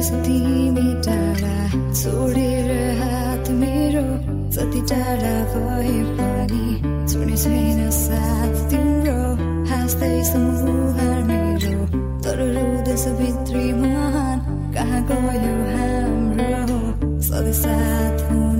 छस् तिमी टाढा हात मेरो। जति टाढा भए पनि छोड्ने छैन साथ तिम्रो। हाँस्दै मुहार मेरो तर रुँदैछ भित्री महान। कहाँ गयो हाम्रो सधैँ साथ हुनु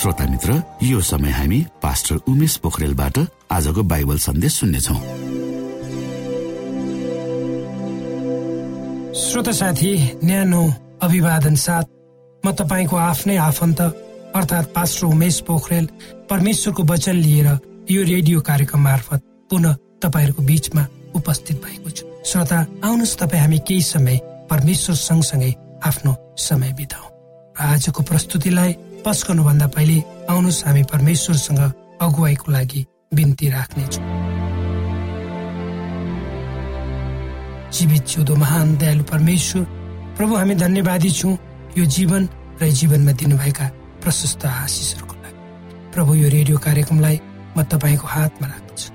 श्रोता मित्र यो समय हामी पास्टर उमेश पोखरेलबाट आजको बाइबल सन्देश सुन्नेछौ। श्रोता साथी न्यानो अभिवादन साथ म तपाईँको आफ्नै आफन्त अर्थात् पास्टर उमेश पोखरेल परमेश्वरको वचन लिएर यो रेडियो कार्यक्रम मार्फत पुनः तपाईँहरूको बिचमा उपस्थित भएको छु। श्रोता आउनुहोस् तपाईँ हामी केही समय परमेश्वर सँगसँगै आफ्नो समय बिताउ। आजको प्रस्तुतिलाई पस्कनुभन्दा पहिले आउनुहोस् हामी परमेश्वरसँग अगुवाईको लागि बिन्ती राख्नेछौँ जीवित जिउँदो महान दयालु परमेश्वर प्रभु हामी धन्यवादी छौँ यो जीवन र जीवनमा दिनुभएका प्रशस्त आशिषहरूको लागि। प्रभु यो रेडियो कार्यक्रमलाई म तपाईँको हातमा राख्दछु।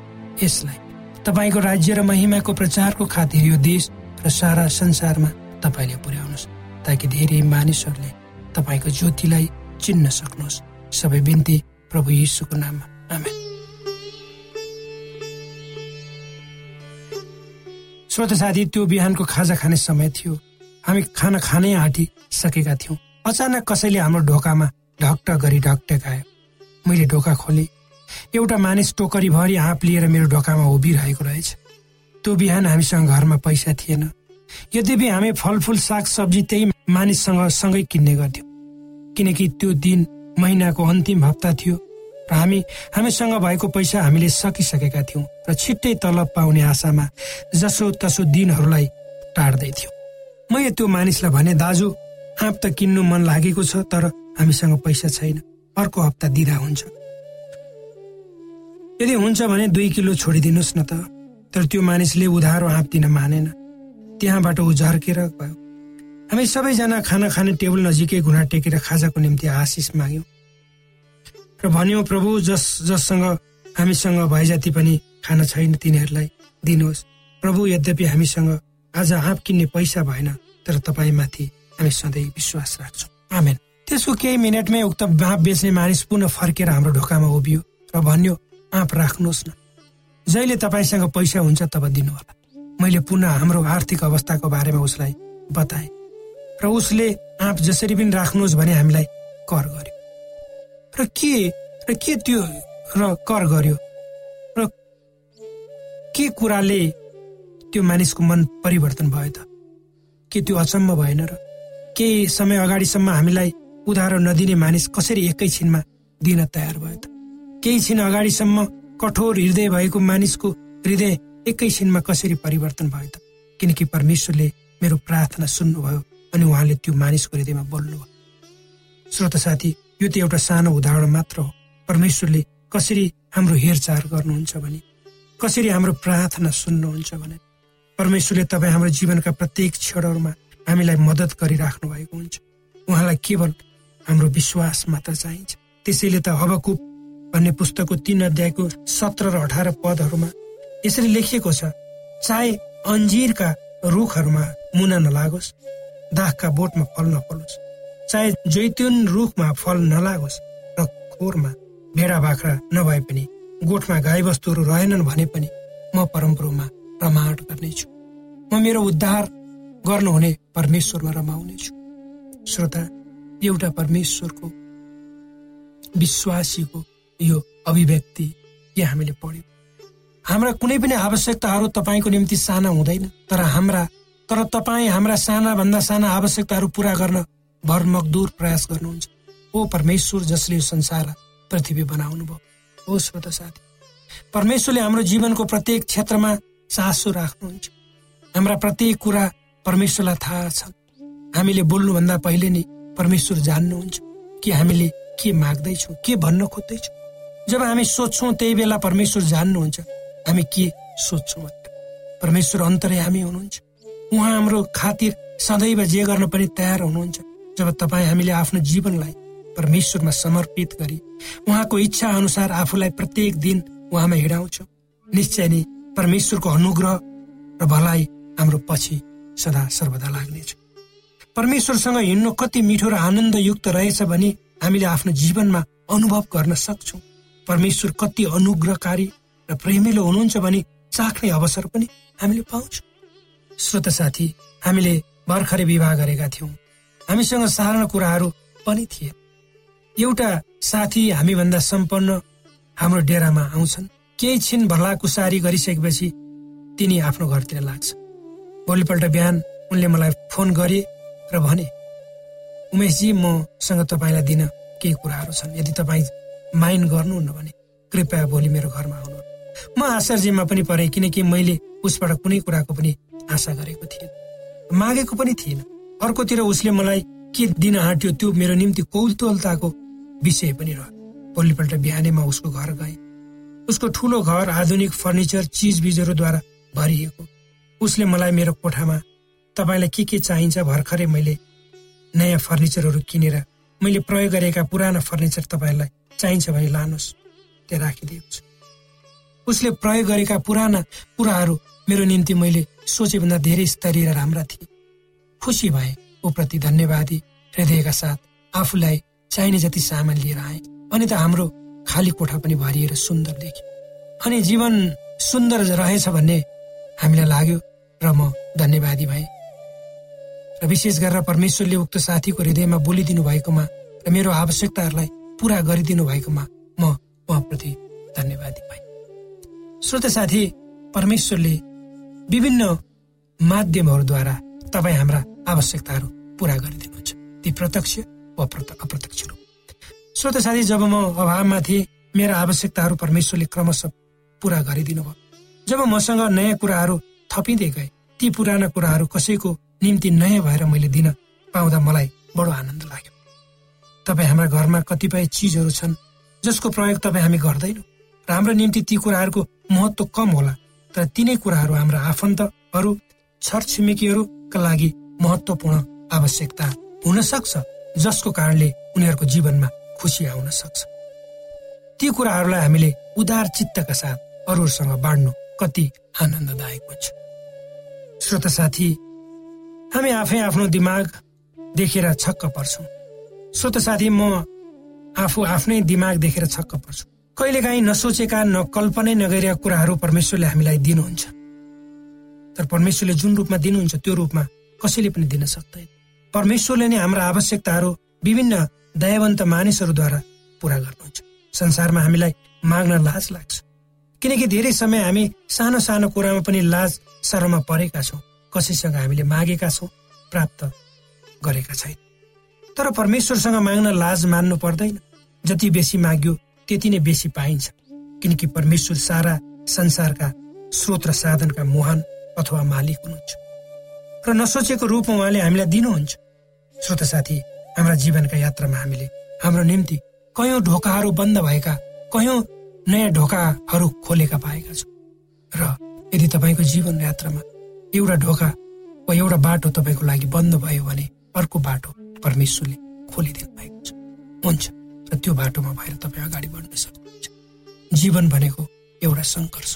यसलाई तपाईँको राज्य र महिमाको प्रचारको खातिर यो देश र सारा संसारमा तपाईँले पुर्याउनुहोस् ताकि धेरै मानिसहरूले तपाईँको ज्योतिलाई चिन्न सक्नुहोस्। सबै बिन्ती प्रभु यीशुको नाममा। आमेन। श्रोत साथी त्यो बिहानको खाजा खाने समय थियो। हामी खाना खानै आँटिसकेका थियौँ। अचानक कसैले हाम्रो ढोकामा ढक्ट गरी ढकटकायो मैले ढोका खोलेँ। एउटा मानिस टोकरीभरि आँप लिएर मेरो ढोकामा उभिरहेको रहेछ। त्यो बिहान हामीसँग घरमा पैसा थिएन। यद्यपि हामी फलफुल साग सब्जी त्यही मानिससँग सँगै किन्ने गर्थ्यौँ। किनकि त्यो दिन महिनाको अन्तिम हप्ता थियो र हामी हामीसँग भएको पैसा हामीले सकिसकेका थियौँ र छिट्टै तलब पाउने आशामा जसो तसो दिनहरूलाई टाढ्दै थियौँ। मैले त्यो मानिसलाई भने दाजु आँप त किन्नु मन लागेको छ तर हामीसँग पैसा छैन। अर्को हप्ता दिँदा हुन्छ। यदि हुन्छ भने दुई किलो छोडिदिनुहोस् न त। तर त्यो मानिसले उधारो आँप दिन मानेन। त्यहाँबाट ऊ झर्केर गयो। हामी सबैजना खाना खाने टेबल नजिकै घुँडा टेकेर खाजाको निम्ति आशिष माग्यौँ। र भन्यौँ प्रभु जस जससँग हामीसँग भए जति पनि खाना छैन तिनीहरूलाई दिनुहोस्। प्रभु यद्यपि हामीसँग आज आँप किन्ने पैसा भएन तर तपाईँमाथि हामी सधैँ विश्वास राख्छौँ। आमेन। त्यसको केही मिनटमै उक्त आँप बेच्ने मानिस पुनः फर्केर हाम्रो ढोकामा उभियो र भन्यो आँप राख्नुहोस् न। जहिले तपाईँसँग पैसा हुन्छ तब दिनुहोला। मैले पुनः हाम्रो आर्थिक अवस्थाको बारेमा उसलाई बताएँ। र उसले आँप जसरी पनि राख्नुहोस् भने हामीलाई कर गर्यो। र के र के त्यो र कर गर्यो? र के कुराले त्यो मानिसको मन परिवर्तन भयो त? के त्यो अचम्म भएन र केही समय अगाडिसम्म हामीलाई उधारो नदिने मानिस कसरी एकैछिनमा दिन तयार भयो त? केही छिन अगाडिसम्म कठोर हृदय भएको मानिसको हृदय एकैछिनमा कसरी परिवर्तन भयो त? किनकि परमेश्वरले मेरो प्रार्थना सुन्नुभयो। अनि उहाँले त्यो मानिसको हृदयमा बोल्नुभयो। श्रोत साथी यो त एउटा सानो उदाहरण मात्र हो। परमेश्वरले कसरी हाम्रो हेरचाह गर्नुहुन्छ भने कसरी हाम्रो प्रार्थना सुन्नुहुन्छ भने परमेश्वरले तपाईँ हाम्रो जीवनका प्रत्येक क्षणहरूमा हामीलाई मद्दत गरिराख्नु भएको हुन्छ। उहाँलाई केवल हाम्रो विश्वास मात्र चाहिन्छ। त्यसैले त हबकुप भन्ने पुस्तकको तीन अध्यायको सत्र र अठार पदहरूमा यसरी लेखिएको छ चाहे अन्जिरका रुखहरूमा मुना नलागोस्। दागका बोटमा फल नफलोस् चाहे जैतुन रुखमा फल नलागोस् र खोरमा भेडा बाख्रा नभए पनि गोठमा गाईबस्तुहरू रहेनन् भने पनि म परमप्रभुमा रमाट गर्नेछु। म मेरो उद्धार गर्नुहुने परमेश्वरमा रमाउनेछु। श्रोता एउटा परमेश्वरको विश्वासीको यो अभिव्यक्ति यहाँ हामीले पढ्यौँ? हाम्रा कुनै पनि आवश्यकताहरू तपाईँको निम्ति साना हुँदैन तर हाम्रा तर तपाईँ हाम्रा साना भन्दा साना आवश्यकताहरू पूरा गर्न भरमकदूर प्रयास गर्नुहुन्छ। ओ परमेश्वर जसले यो संसार पृथ्वी बनाउनु भयो हो श्रोत साथी परमेश्वरले हाम्रो जीवनको प्रत्येक क्षेत्रमा चासो राख्नुहुन्छ। हाम्रा प्रत्येक कुरा परमेश्वरलाई थाहा छ। हामीले बोल्नुभन्दा पहिले नै परमेश्वर जान्नुहुन्छ कि हामीले के माग्दैछौँ के भन्न खोज्दैछौँ। जब हामी सोध्छौँ त्यही बेला परमेश्वर जान्नुहुन्छ हामी के सोध्छौँ परमेश्वर अन्तर्यामी हुनुहुन्छ। उहाँ हाम्रो खातिर सदैव जे गर्न पनि तयार हुनुहुन्छ। जब तपाईँ हामीले आफ्नो जीवनलाई परमेश्वरमा समर्पित गरी उहाँको इच्छा अनुसार आफूलाई प्रत्येक दिन उहाँमा हिँडाउँछौँ। निश्चय नै परमेश्वरको अनुग्रह र भलाइ हाम्रो पछि सदा सर्वदा लाग्नेछ। परमेश्वरसँग हिँड्नु कति मिठो र आनन्दयुक्त रहेछ भने हामीले आफ्नो जीवनमा अनुभव गर्न सक्छौँ। परमेश्वर कति अनुग्रहकारी र प्रेमिलो हुनुहुन्छ भने चाख्ने अवसर पनि हामीले पाउँछौँ। श्रोत साथी हामीले भर्खरै विवाह गरेका थियौँ। हामीसँग साधारण कुराहरू पनि थिए। एउटा साथी हामीभन्दा सम्पन्न हाम्रो डेरामा आउँछन्। केही छिन भलाकुसारी गरिसकेपछि तिनी आफ्नो घरतिर लाग्छ। भोलिपल्ट बिहान उनले मलाई फोन गरे र भने उमेशजी मसँग तपाईँलाई दिन केही कुराहरू छन्। यदि तपाईँ माइन्ड गर्नुहुन्न भने कृपया भोलि मेरो घरमा आउनु म आश्चर्यमा पनि परेँ किनकि मैले उसबाट कुनै कुराको पनि आशा गरेको थिएन। मागेको पनि थिएन। अर्कोतिर उसले मलाई के दिन आँट्यो त्यो मेरो निम्ति कौतूहलताको विषय पनि रह्यो। भोलिपल्ट बिहानैमा उसको घर गए। उसको ठुलो घर आधुनिक फर्निचर चिज बिजहरूद्वारा भरिएको। उसले मलाई मेरो कोठामा तपाईँलाई के के चाहिन्छ भर्खरै मैले नयाँ फर्निचरहरू किनेर मैले प्रयोग गरेका पुराना फर्निचर तपाईँहरूलाई चाहिन्छ भने लानुहोस्। त्यहाँ राखिदिएको छु। उसले प्रयोग गरेका पुराना कुराहरू मेरो निम्ति मैले सोचेभन्दा धेरै स्तरीय र राम्रा थिए। खुसी भए ऊप्रति धन्यवादी हृदयका साथ आफूलाई चाहिने जति सामान लिएर आए अनि त हाम्रो खाली कोठा पनि भरिएर सुन्दर देख्यो। अनि जीवन सुन्दर रहेछ भन्ने हामीलाई लाग्यो र म धन्यवादी भएँ। र विशेष गरेर परमेश्वरले उक्त साथीको हृदयमा बोलिदिनु भएकोमा र मेरो आवश्यकताहरूलाई पुरा गरिदिनु भएकोमा म उहाँप्रति धन्यवादी भएँ। श्रोत साथी परमेश्वरले विभिन्न माध्यमहरूद्वारा तपाईँ हाम्रा आवश्यकताहरू पुरा गरिदिनुहुन्छ। ती प्रत्यक्ष वा अप्रत्यक्ष रूप। श्रोत साथी जब म अभावमा थिएँ मेरा आवश्यकताहरू परमेश्वरले क्रमशः पुरा गरिदिनु भयो जब मसँग नयाँ कुराहरू थपिँदै गए ती पुराना कुराहरू कसैको निम्ति नयाँ भएर मैले दिन पाउँदा मलाई बडो आनन्द लाग्यो। तपाईँ हाम्रा घरमा कतिपय चिजहरू छन् जसको प्रयोग तपाईँ हामी गर्दैनौँ। र हाम्रो निम्ति ती कुराहरूको महत्व कम होला। तर तिनै कुराहरू हाम्रा आफन्तहरू छरछिमेकीहरूका लागि महत्वपूर्ण आवश्यकता हुन सक्छ जसको कारणले उनीहरूको जीवनमा खुसी आउन सक्छ। ती कुराहरूलाई हामीले उदार चित्तका साथ अरूहरूसँग बाँड्नु कति आनन्ददायक हुन्छ। श्रोत साथी हामी आफै आफ्नो दिमाग देखेर छक्क पर्छौँ। श्रोत साथी म आफू आफ्नै दिमाग देखेर छक्क पर्छु। कहिलेकाहीँ नसोचेका नकल्पनै नगरेका कुराहरू परमेश्वरले हामीलाई दिनुहुन्छ। तर परमेश्वरले जुन रूपमा दिनुहुन्छ त्यो रूपमा कसैले पनि दिन सक्दैन। परमेश्वरले नै हाम्रा आवश्यकताहरू विभिन्न दयावन्त मानिसहरूद्वारा पुरा गर्नुहुन्छ। संसारमा हामीलाई माग्न लाज लाग्छ। किनकि धेरै समय हामी सानो सानो कुरामा पनि लाज सरमा परेका छौँ। कसैसँग हामीले मागेका छौँ प्राप्त गरेका छैन। तर परमेश्वरसँग माग्न लाज मान्नु पर्दैन। जति बेसी माग्यो त्यति नै बेसी पाइन्छ। किनकि परमेश्वर सारा संसारका स्रोत र साधनका मुहान अथवा मालिक हुनुहुन्छ। र नसोचेको रूपमा उहाँले हामीलाई दिनुहुन्छ। श्रोत साथी हाम्रा जीवनका यात्रामा हामीले हाम्रो निम्ति कयौँ ढोकाहरू बन्द भएका कयौँ नयाँ ढोकाहरू खोलेका पाएका छौँ। र यदि तपाईँको जीवन यात्रामा एउटा ढोका वा एउटा बाटो तपाईँको लागि बन्द भयो भने अर्को बाटो परमेश्वरले खोलिदिनु भएको छ। हुन्छ। र त्यो बाटोमा भएर तपाईँ अगाडि बढ्न सक्नुहुन्छ। जीवन भनेको एउटा सङ्घर्ष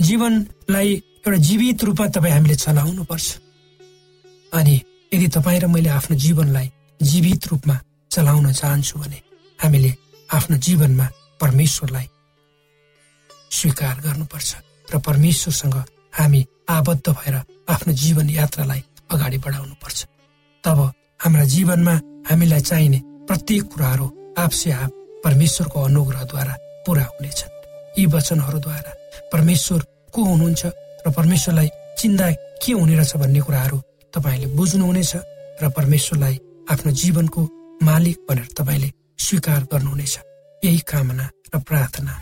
जीवनलाई एउटा जीवित रूपमा तपाईँ हामीले चलाउनु पर्छ अनि यदि तपाईँ र मैले आफ्नो जीवनलाई जीवित रूपमा चलाउन चाहन्छु भने हामीले आफ्नो जीवनमा परमेश्वरलाई स्वीकार गर्नुपर्छ र परमेश्वरसँग हामी आबद्ध भएर आफ्नो जीवन यात्रालाई अगाडि बढाउनु पर्छ तब हाम्रा जीवनमा हामीलाई चाहिने प्रत्येक कुराहरू आपसे आप परमेश्वरको अनुग्रहद्वारा पुरा हुनेछन्। यी वचनहरूद्वारा परमेश्वर को हुनुहुन्छ र परमेश्वरलाई चिन्ता के हुने रहेछ भन्ने कुराहरू तपाईँले बुझ्नुहुनेछ र परमेश्वरलाई आफ्नो जीवनको मालिक भनेर तपाईँले स्वीकार गर्नुहुनेछ। यही कामना र प्रार्थना।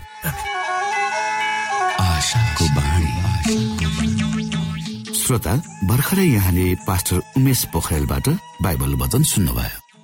श्रोता भर्खरै यहाँले पास्टर उमेश पोखरेलबाट बाइबल वचन सुन्नुभयो।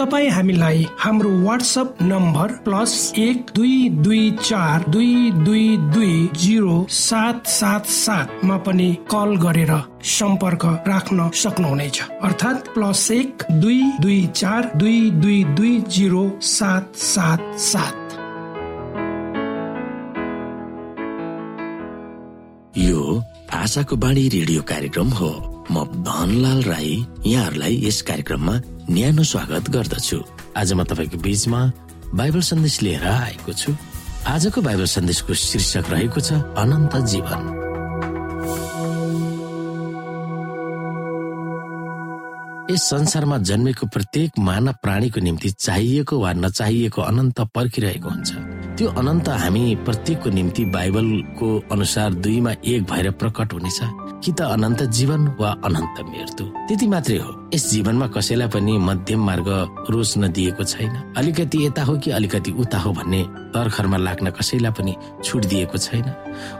तपाईँ हामीलाई हाम्रो वाट्सएप नम्बर प्लस एक दुई दुई चार दुई दुई दुई जिरो सात सात सातमा पनि कल गरेर सम्पर्क राख्न सक्नुहुनेछ। अर्थात् प्लस एक दुई दुई चार दुई दुई दुई जिरो सात सात सात। यो आशाको बाणी रेडियो कार्यक्रम हो। म धनलाल राई यहाँहरूलाई यस कार्यक्रममा न्यानो स्वागत गर्दछु। आज म तपाईँको बीचमा बाइबल सन्देश लिएर आएको छु। आजको बाइबल सन्देशको शीर्षक रहेको छ अनन्त जीवन। यस संसारमा जन्मेको प्रत्येक मानव प्राणीको निम्ति चाहिएको वा नचाहिएको अनन्त पर्खिरहेको हुन्छ। त्यो अनन्त हामी प्रत्येकको निम्ति बाइबलको अनुसार दुईमा एक भएर प्रकट हुनेछ। कि त अनन्त जीवन वा अनन्त मृत्यु। त्यति मात्रै हो। यस जीवनमा कसैलाई पनि मध्यम मार्ग रोज्न दिएको छैन। अलिकति यता हो कि अलिकति उता हो भन्ने तर्खरमा लाग्न कसैलाई पनि छुट दिएको छैन।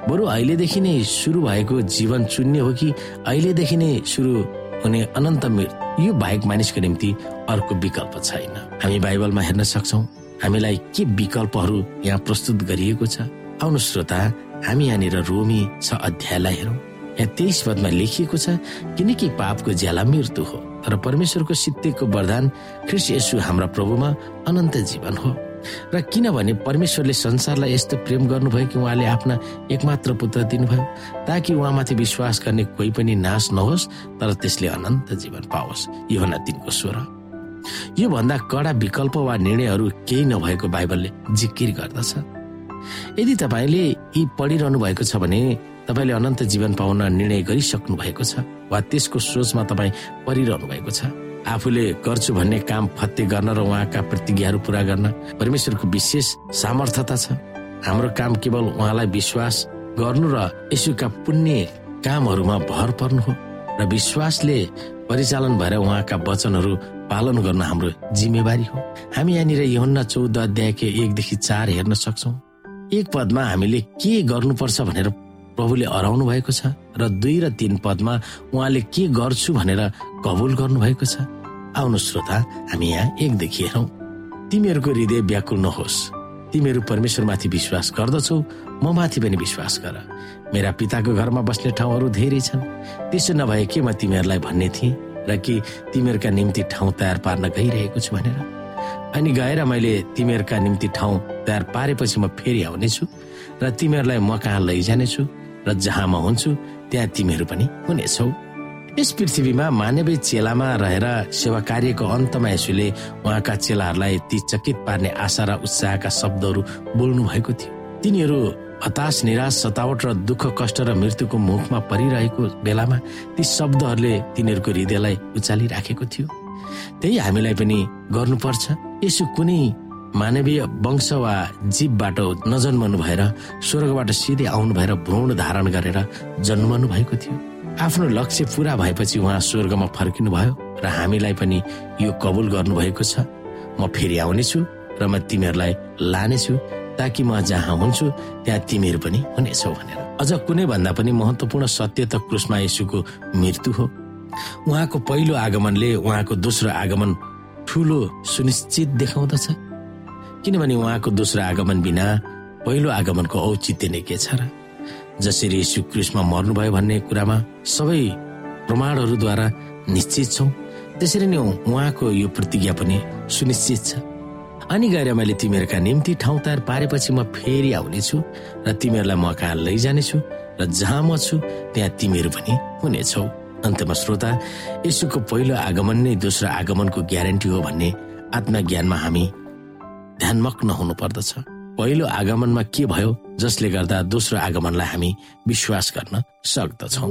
बरु अहिलेदेखि नै सुरु भएको जीवन चुन्ने हो कि अहिलेदेखि नै सुरु हुने अनन्त मृत्यु यो बाहेक मानिसको निम्ति अर्को विकल्प छैन। हामी बाइबलमा हेर्न सक्छौ हामीलाई के विकल्पहरू यहाँ प्रस्तुत गरिएको छ। आउनु श्रोता हामी यहाँनिर रोमी छ अध्यायलाई हेरौँ। यहाँ तेइस पदमा लेखिएको छ किनकि पापको ज्याला मृत्यु हो तर परमेश्वरको सित्तेको वरदान ख्रिस यसु हाम्रा प्रभुमा अनन्त जीवन हो। र किनभने परमेश्वरले संसारलाई यस्तो प्रेम गर्नुभयो कि उहाँले आफ्ना एकमात्र पुत्र दिनुभयो ताकि उहाँमाथि विश्वास गर्ने कोही पनि नाश नहोस् तर त्यसले अनन्त जीवन पाओस्। यो तिनको स्वर यो भन्दा कडा विकल्प वा निर्णयहरू केही नभएको बाइबलले जिकिर गर्दछ। यदि तपाईँले यी पढिरहनु भएको छ भने तपाईँले अनन्त जीवन पाउन निर्णय गरिसक्नु भएको छ वा त्यसको सोचमा तपाईँ परिरहनु भएको छ। आफूले गर्छु भन्ने काम फत्ते गर्न र उहाँका प्रतिज्ञाहरू पूरा गर्न परमेश्वरको विशेष सामर्थ्यता छ। हाम्रो काम केवल उहाँलाई विश्वास गर्नु र यसुका पुण्य कामहरूमा भर पर्नु हो र विश्वासले परिचालन भएर उहाँका वचनहरू पालन गर्न हाम्रो जिम्मेवारी हो। हामी यहाँनिर यहुन्ना चौध अध्यायको एकदेखि चार हेर्न सक्छौ। एक पदमा हामीले के गर्नुपर्छ भनेर प्रभुले हराउनु भएको छ र दुई र तीन पदमा उहाँले के गर्छु भनेर कबुल गर्नु भएको छ? आउनु श्रोता हामी यहाँ एकदेखि हेरौँ। तिमीहरूको हृदय व्याकुल नहोस्। तिमीहरू परमेश्वरमाथि विश्वास गर्दछौ म माथि पनि विश्वास गर। मेरा पिताको घरमा बस्ने ठाउँहरू धेरै छन्। त्यसो नभए के म तिमीहरूलाई भन्ने थिएँ र कि तिमीहरूका निम्ति ठाउँ तयार पार्न गइरहेको छु भनेर? अनि गएर मैले तिमीहरूका निम्ति ठाउँ तयार पारेपछि म फेरि आउनेछु र तिमीहरूलाई म कहाँ लैजानेछु। र जहाँ म हुन्छु त्यहाँ तिमीहरू पनि हुनेछौ। यस पृथ्वीमा मानवीय चेलामा रहेर सेवा कार्यको अन्तमा यसुले उहाँका चेलाहरूलाई ती चकित पार्ने आशा र उत्साहका शब्दहरू बोल्नु भएको थियो। तिनीहरू हताश निराश सतावट र दुःख कष्ट र मृत्युको मुखमा परिरहेको बेलामा ती शब्दहरूले तिनीहरूको हृदयलाई उचालिराखेको थियो। त्यही हामीलाई पनि गर्नुपर्छ। यसो कुनै मानवीय वंश वा जीवबाट नजन्मनु भएर स्वर्गबाट सिधै आउनु भएर भ्रूण धारण गरेर जन्मनु भएको थियो। आफ्नो लक्ष्य पूरा भएपछि उहाँ स्वर्गमा फर्किनु भयो र हामीलाई पनि यो कबुल गर्नुभएको छ। म फेरि आउनेछु र म तिमीहरूलाई लानेछु ताकि म जहाँ हुन्छु त्यहाँ तिमीहरू पनि हुनेछौ भनेर। अझ कुनै भन्दा पनि महत्वपूर्ण सत्य त क्रुसमा यसुको मृत्यु हो। उहाँको पहिलो आगमनले उहाँको दोस्रो आगमन ठुलो सुनिश्चित देखाउँदछ। किनभने उहाँको दोस्रो आगमन बिना पहिलो आगमनको औचित्य नै के छ र? जसरी यशु क्रिस्टमा मर्नुभयो भन्ने कुरामा सबै प्रमाणहरूद्वारा निश्चित छौँ त्यसरी नै उहाँको यो प्रतिज्ञा पनि सुनिश्चित छ। अनि गएर मैले तिमीहरूका निम्ति ठाउँ तयार पारेपछि म फेरि आउनेछु र तिमीहरूलाई म कहाँ लैजानेछु र जहाँ म छु त्यहाँ तिमीहरू पनि हुनेछौ। अन्तमा श्रोता यसुको पहिलो आगमन नै दोस्रो आगमनको ग्यारेन्टी हो भन्ने आत्मज्ञानमा हामी ध्यानमग्न हुनु पर्दछ पहिलो आगमनमा के भयो जसले गर्दा दोस्रो आगमनलाई हामी विश्वास गर्न सक्दछौँ।